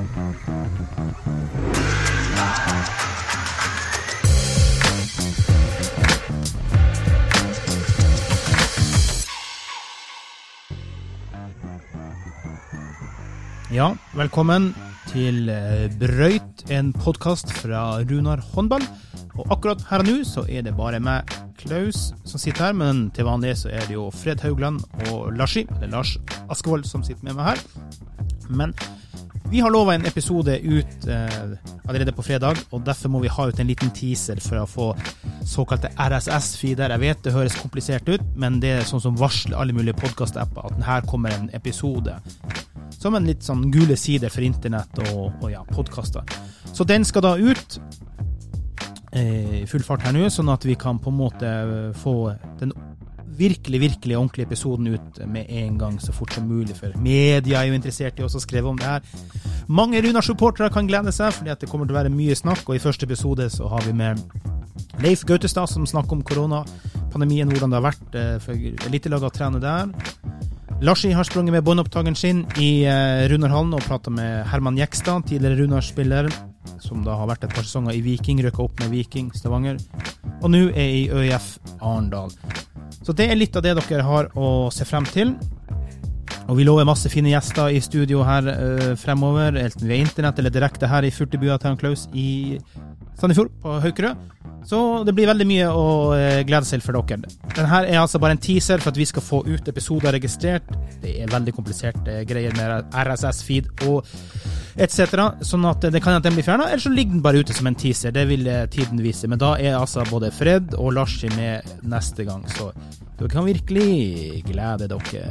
Ja, velkommen til eh, Brøyt, en podkast fra Runar håndball. Og akkurat her og nå så er det bare meg, Klaus, som sitter her, men til vanlig så er det jo Fred Haugland og Larsi, eller Lars Askevold, som sitter med meg her. Men vi har lova en episode ut eh, allerede på fredag, og derfor må vi ha ut en liten teaser for å få såkalte RSS-feeder. Jeg vet det høres komplisert ut, men det er sånn som varsler alle mulige podkast-apper at her kommer en episode som en litt sånn gule side for internett og, og ja, podkaster. Så den skal da ut eh, i full fart her nå, sånn at vi kan på en måte få den virkelig, virkelig ordentlig episoden ut med en gang så fort som mulig. For media er jo interessert i oss skrive om det her. Mange Runar-supportere kan glede seg, fordi at det kommer til å være mye snakk. Og i første episode så har vi med Leif Gautestad som snakker om koronapandemien, hvordan det har vært eh, for elitelaget å trene der. Larsi har sprunget med båndopptakeren sin i uh, Runarhallen og prata med Herman Jekstad, tidligere Runar-spiller, som da har vært et par sesonger i Viking, røkka opp med Viking Stavanger, og nå er i ØIF Arendal. Så det er litt av det dere har å se frem til. Og vi lover masse fine gjester i studio her uh, fremover, enten via internett eller direkte her i Furtebua til Klaus i Sandefjord, på Haukerød. Så det blir veldig mye å uh, glede seg for dere. Denne er altså bare en teaser for at vi skal få ut episoder registrert. Det er veldig kompliserte greier med RSS-feed og etc. Sånn at det kan hende den blir fjerna, eller så ligger den bare ute som en teaser. Det vil eh, tiden vise. Men da er altså både Fred og Larsi med neste gang, så dere kan virkelig glede dere.